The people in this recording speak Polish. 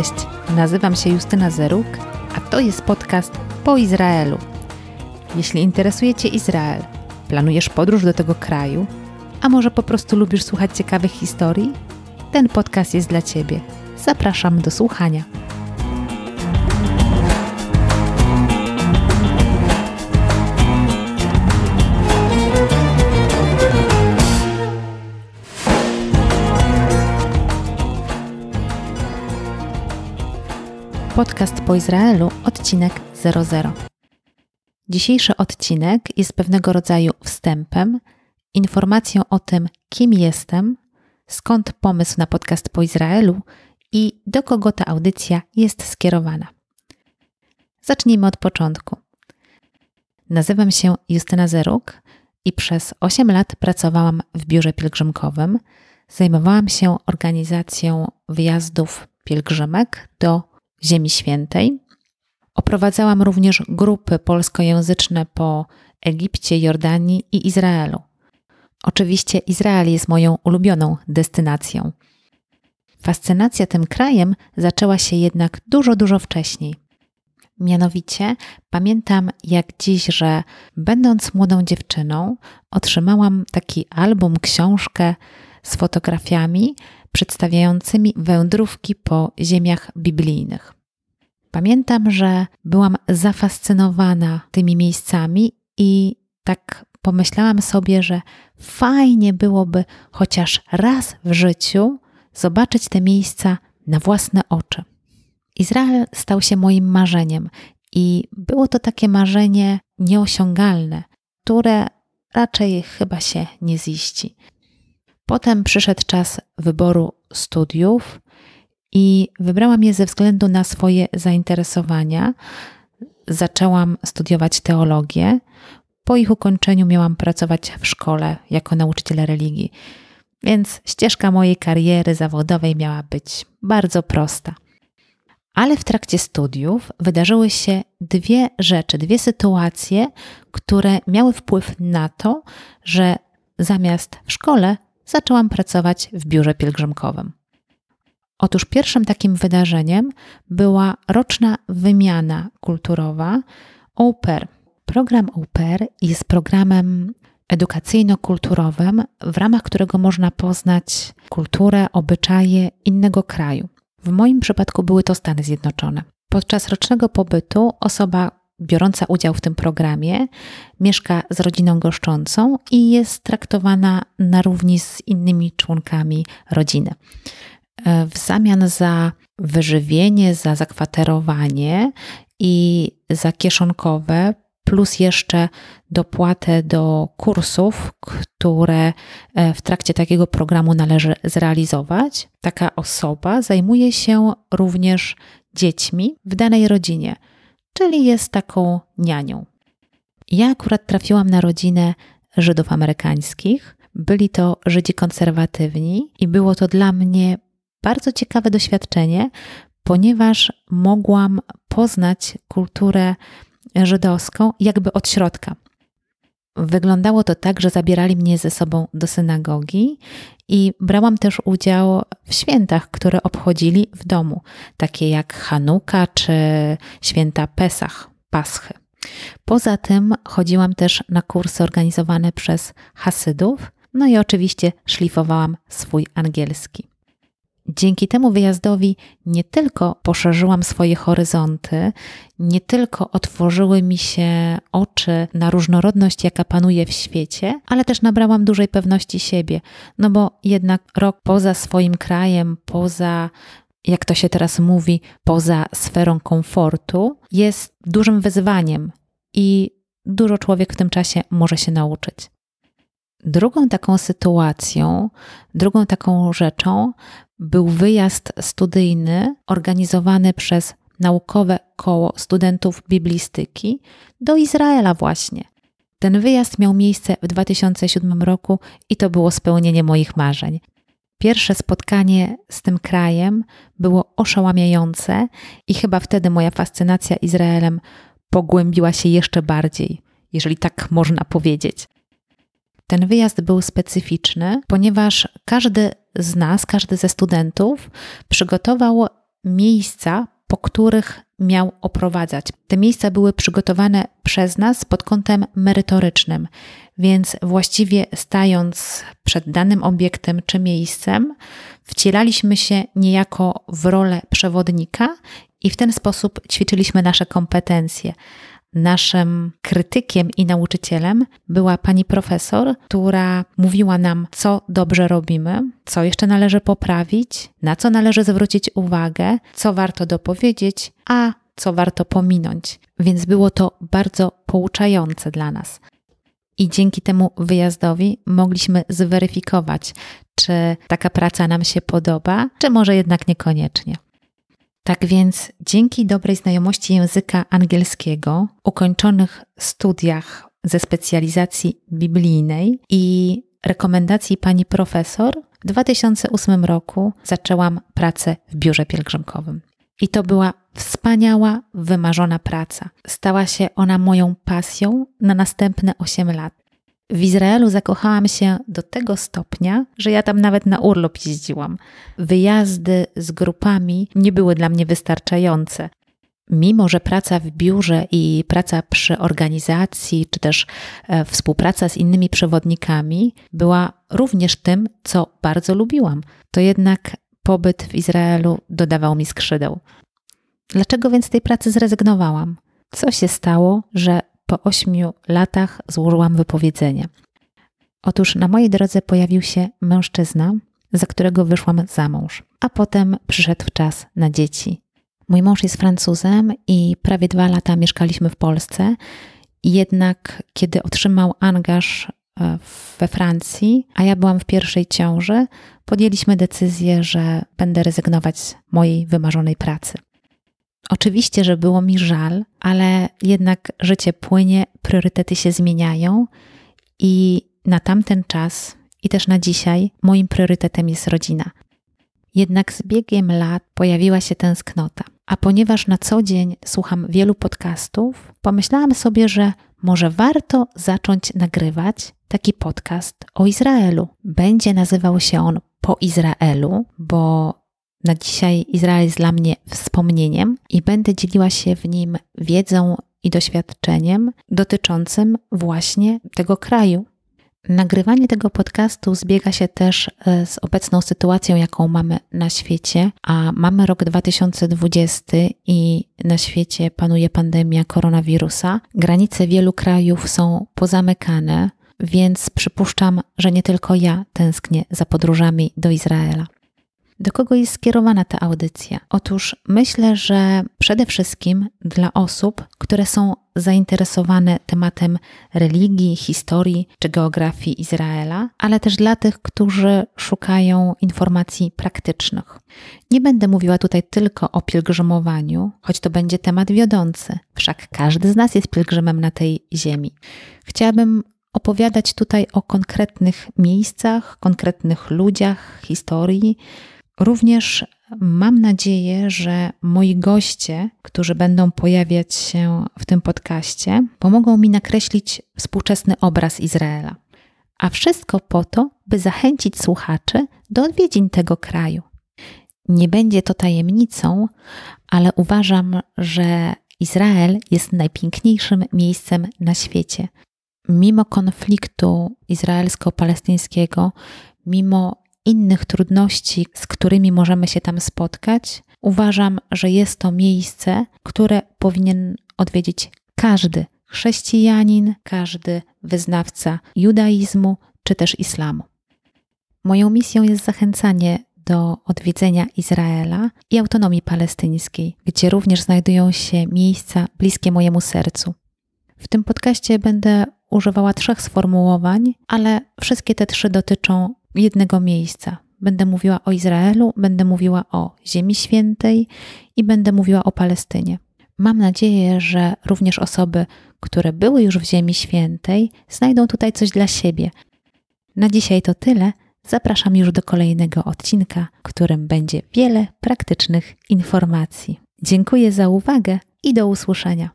Cześć, nazywam się Justyna Zeruk, a to jest podcast po Izraelu. Jeśli interesuje Cię Izrael, planujesz podróż do tego kraju, a może po prostu lubisz słuchać ciekawych historii, ten podcast jest dla Ciebie. Zapraszam do słuchania. Podcast po Izraelu, odcinek 00. Dzisiejszy odcinek jest pewnego rodzaju wstępem, informacją o tym, kim jestem, skąd pomysł na podcast po Izraelu i do kogo ta audycja jest skierowana. Zacznijmy od początku. Nazywam się Justyna Zeruk i przez 8 lat pracowałam w biurze pielgrzymkowym. Zajmowałam się organizacją wyjazdów pielgrzymek do Ziemi Świętej. Oprowadzałam również grupy polskojęzyczne po Egipcie, Jordanii i Izraelu. Oczywiście Izrael jest moją ulubioną destynacją. Fascynacja tym krajem zaczęła się jednak dużo, dużo wcześniej. Mianowicie pamiętam jak dziś, że będąc młodą dziewczyną, otrzymałam taki album, książkę z fotografiami przedstawiającymi wędrówki po ziemiach biblijnych. Pamiętam, że byłam zafascynowana tymi miejscami i tak pomyślałam sobie, że fajnie byłoby chociaż raz w życiu zobaczyć te miejsca na własne oczy. Izrael stał się moim marzeniem i było to takie marzenie nieosiągalne, które raczej chyba się nie ziści. Potem przyszedł czas wyboru studiów i wybrałam je ze względu na swoje zainteresowania. Zaczęłam studiować teologię. Po ich ukończeniu miałam pracować w szkole jako nauczyciel religii, więc ścieżka mojej kariery zawodowej miała być bardzo prosta. Ale w trakcie studiów wydarzyły się dwie rzeczy, dwie sytuacje, które miały wpływ na to, że zamiast w szkole zaczęłam pracować w biurze pielgrzymkowym. Otóż pierwszym takim wydarzeniem była roczna wymiana kulturowa Au Pair. Program Au Pair jest programem edukacyjno-kulturowym, w ramach którego można poznać kulturę, obyczaje innego kraju. W moim przypadku były to Stany Zjednoczone. Podczas rocznego pobytu osoba biorąca udział w tym programie mieszka z rodziną goszczącą i jest traktowana na równi z innymi członkami rodziny. E, w zamian za wyżywienie, za zakwaterowanie i za kieszonkowe, plus jeszcze dopłatę do kursów, które e, w trakcie takiego programu należy zrealizować, taka osoba zajmuje się również dziećmi w danej rodzinie czyli jest taką nianią. Ja akurat trafiłam na rodzinę Żydów amerykańskich. Byli to Żydzi konserwatywni i było to dla mnie bardzo ciekawe doświadczenie, ponieważ mogłam poznać kulturę żydowską jakby od środka. Wyglądało to tak, że zabierali mnie ze sobą do synagogi i brałam też udział w świętach, które obchodzili w domu, takie jak Hanuka czy święta Pesach, Paschy. Poza tym chodziłam też na kursy organizowane przez Hasydów, no i oczywiście szlifowałam swój angielski. Dzięki temu wyjazdowi nie tylko poszerzyłam swoje horyzonty, nie tylko otworzyły mi się oczy na różnorodność, jaka panuje w świecie, ale też nabrałam dużej pewności siebie, no bo jednak rok poza swoim krajem, poza jak to się teraz mówi, poza sferą komfortu, jest dużym wyzwaniem i dużo człowiek w tym czasie może się nauczyć. Drugą taką sytuacją, drugą taką rzeczą był wyjazd studyjny organizowany przez naukowe koło studentów biblistyki do Izraela właśnie. Ten wyjazd miał miejsce w 2007 roku i to było spełnienie moich marzeń. Pierwsze spotkanie z tym krajem było oszałamiające i chyba wtedy moja fascynacja Izraelem pogłębiła się jeszcze bardziej, jeżeli tak można powiedzieć. Ten wyjazd był specyficzny, ponieważ każdy z nas, każdy ze studentów przygotował miejsca, po których miał oprowadzać. Te miejsca były przygotowane przez nas pod kątem merytorycznym, więc właściwie stając przed danym obiektem czy miejscem, wcielaliśmy się niejako w rolę przewodnika i w ten sposób ćwiczyliśmy nasze kompetencje. Naszym krytykiem i nauczycielem była pani profesor, która mówiła nam, co dobrze robimy, co jeszcze należy poprawić, na co należy zwrócić uwagę, co warto dopowiedzieć, a co warto pominąć. Więc było to bardzo pouczające dla nas. I dzięki temu wyjazdowi mogliśmy zweryfikować, czy taka praca nam się podoba, czy może jednak niekoniecznie. Tak więc dzięki dobrej znajomości języka angielskiego, ukończonych studiach ze specjalizacji biblijnej i rekomendacji pani profesor, w 2008 roku zaczęłam pracę w biurze pielgrzymkowym. I to była wspaniała, wymarzona praca. Stała się ona moją pasją na następne 8 lat. W Izraelu zakochałam się do tego stopnia, że ja tam nawet na urlop jeździłam. Wyjazdy z grupami nie były dla mnie wystarczające. Mimo, że praca w biurze i praca przy organizacji, czy też e, współpraca z innymi przewodnikami była również tym, co bardzo lubiłam, to jednak pobyt w Izraelu dodawał mi skrzydeł. Dlaczego więc z tej pracy zrezygnowałam? Co się stało, że po ośmiu latach złożyłam wypowiedzenie. Otóż na mojej drodze pojawił się mężczyzna, za którego wyszłam za mąż, a potem przyszedł czas na dzieci. Mój mąż jest Francuzem i prawie dwa lata mieszkaliśmy w Polsce. Jednak kiedy otrzymał angaż e, we Francji, a ja byłam w pierwszej ciąży, podjęliśmy decyzję, że będę rezygnować z mojej wymarzonej pracy. Oczywiście, że było mi żal, ale jednak życie płynie, priorytety się zmieniają i na tamten czas i też na dzisiaj moim priorytetem jest rodzina. Jednak z biegiem lat pojawiła się tęsknota. A ponieważ na co dzień słucham wielu podcastów, pomyślałam sobie, że może warto zacząć nagrywać taki podcast o Izraelu. Będzie nazywał się on Po Izraelu, bo na dzisiaj Izrael jest dla mnie wspomnieniem i będę dzieliła się w nim wiedzą i doświadczeniem dotyczącym właśnie tego kraju. Nagrywanie tego podcastu zbiega się też e, z obecną sytuacją, jaką mamy na świecie, a mamy rok 2020 i na świecie panuje pandemia koronawirusa. Granice wielu krajów są pozamykane, więc przypuszczam, że nie tylko ja tęsknię za podróżami do Izraela. Do kogo jest skierowana ta audycja? Otóż myślę, że przede wszystkim dla osób, które są zainteresowane tematem religii, historii czy geografii Izraela, ale też dla tych, którzy szukają informacji praktycznych. Nie będę mówiła tutaj tylko o pielgrzymowaniu, choć to będzie temat wiodący, wszak każdy z nas jest pielgrzymem na tej ziemi. Chciałabym opowiadać tutaj o konkretnych miejscach, konkretnych ludziach, historii, Również mam nadzieję, że moi goście, którzy będą pojawiać się w tym podcaście, pomogą mi nakreślić współczesny obraz Izraela. A wszystko po to, by zachęcić słuchaczy do odwiedzin tego kraju. Nie będzie to tajemnicą, ale uważam, że Izrael jest najpiękniejszym miejscem na świecie. Mimo konfliktu izraelsko-palestyńskiego, mimo innych trudności, z którymi możemy się tam spotkać, uważam, że jest to miejsce, które powinien odwiedzić każdy chrześcijanin, każdy wyznawca judaizmu czy też islamu. Moją misją jest zachęcanie do odwiedzenia Izraela i autonomii palestyńskiej, gdzie również znajdują się miejsca bliskie mojemu sercu. W tym podcaście będę używała trzech sformułowań, ale wszystkie te trzy dotyczą jednego miejsca. Będę mówiła o Izraelu, będę mówiła o Ziemi Świętej i będę mówiła o Palestynie. Mam nadzieję, że również osoby, które były już w Ziemi Świętej, znajdą tutaj coś dla siebie. Na dzisiaj to tyle. Zapraszam już do kolejnego odcinka, którym będzie wiele praktycznych informacji. Dziękuję za uwagę i do usłyszenia.